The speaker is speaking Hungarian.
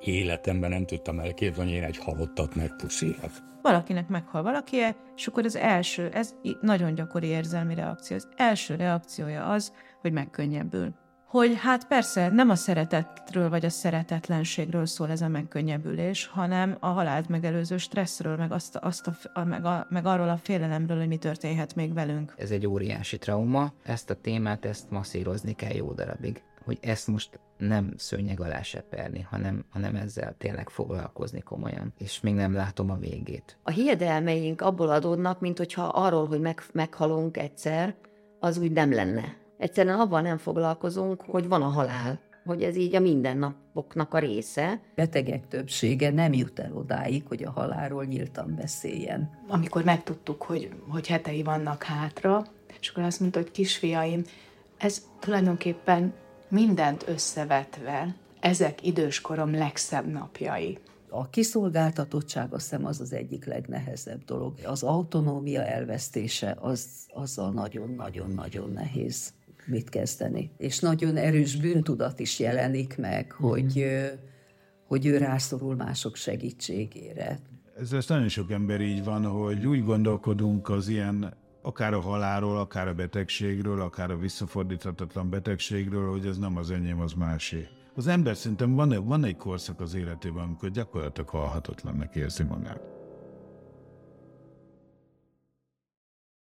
életemben nem tudtam elképzelni, hogy én egy halottat megpuszílak. Valakinek meghal valaki, és akkor az első, ez nagyon gyakori érzelmi reakció, az első reakciója az, hogy megkönnyebbül hogy hát persze nem a szeretetről vagy a szeretetlenségről szól ez a megkönnyebbülés, hanem a halált megelőző stresszről, meg, azt, azt a, a, meg, a, meg arról a félelemről, hogy mi történhet még velünk. Ez egy óriási trauma, ezt a témát, ezt masszírozni kell jó darabig hogy ezt most nem szőnyeg alá seperni, hanem, hanem ezzel tényleg foglalkozni komolyan. És még nem látom a végét. A hiedelmeink abból adódnak, mint hogyha arról, hogy meg, meghalunk egyszer, az úgy nem lenne Egyszerűen abban nem foglalkozunk, hogy van a halál, hogy ez így a mindennapoknak a része. Betegek többsége nem jut el odáig, hogy a halálról nyíltan beszéljen. Amikor megtudtuk, hogy, hogy hetei vannak hátra, és akkor azt mondta, hogy kisfiaim, ez tulajdonképpen mindent összevetve, ezek időskorom legszebb napjai. A kiszolgáltatottság azt hiszem az az egyik legnehezebb dolog. Az autonómia elvesztése az, azzal nagyon-nagyon-nagyon nehéz mit kezdeni. És nagyon erős bűntudat is jelenik meg, mm-hmm. hogy, hogy ő rászorul mások segítségére. Ez, ez nagyon sok ember így van, hogy úgy gondolkodunk az ilyen akár a halálról, akár a betegségről, akár a visszafordíthatatlan betegségről, hogy ez nem az enyém, az másé. Az ember szerintem van, van egy korszak az életében, amikor gyakorlatilag halhatatlannak érzi magát.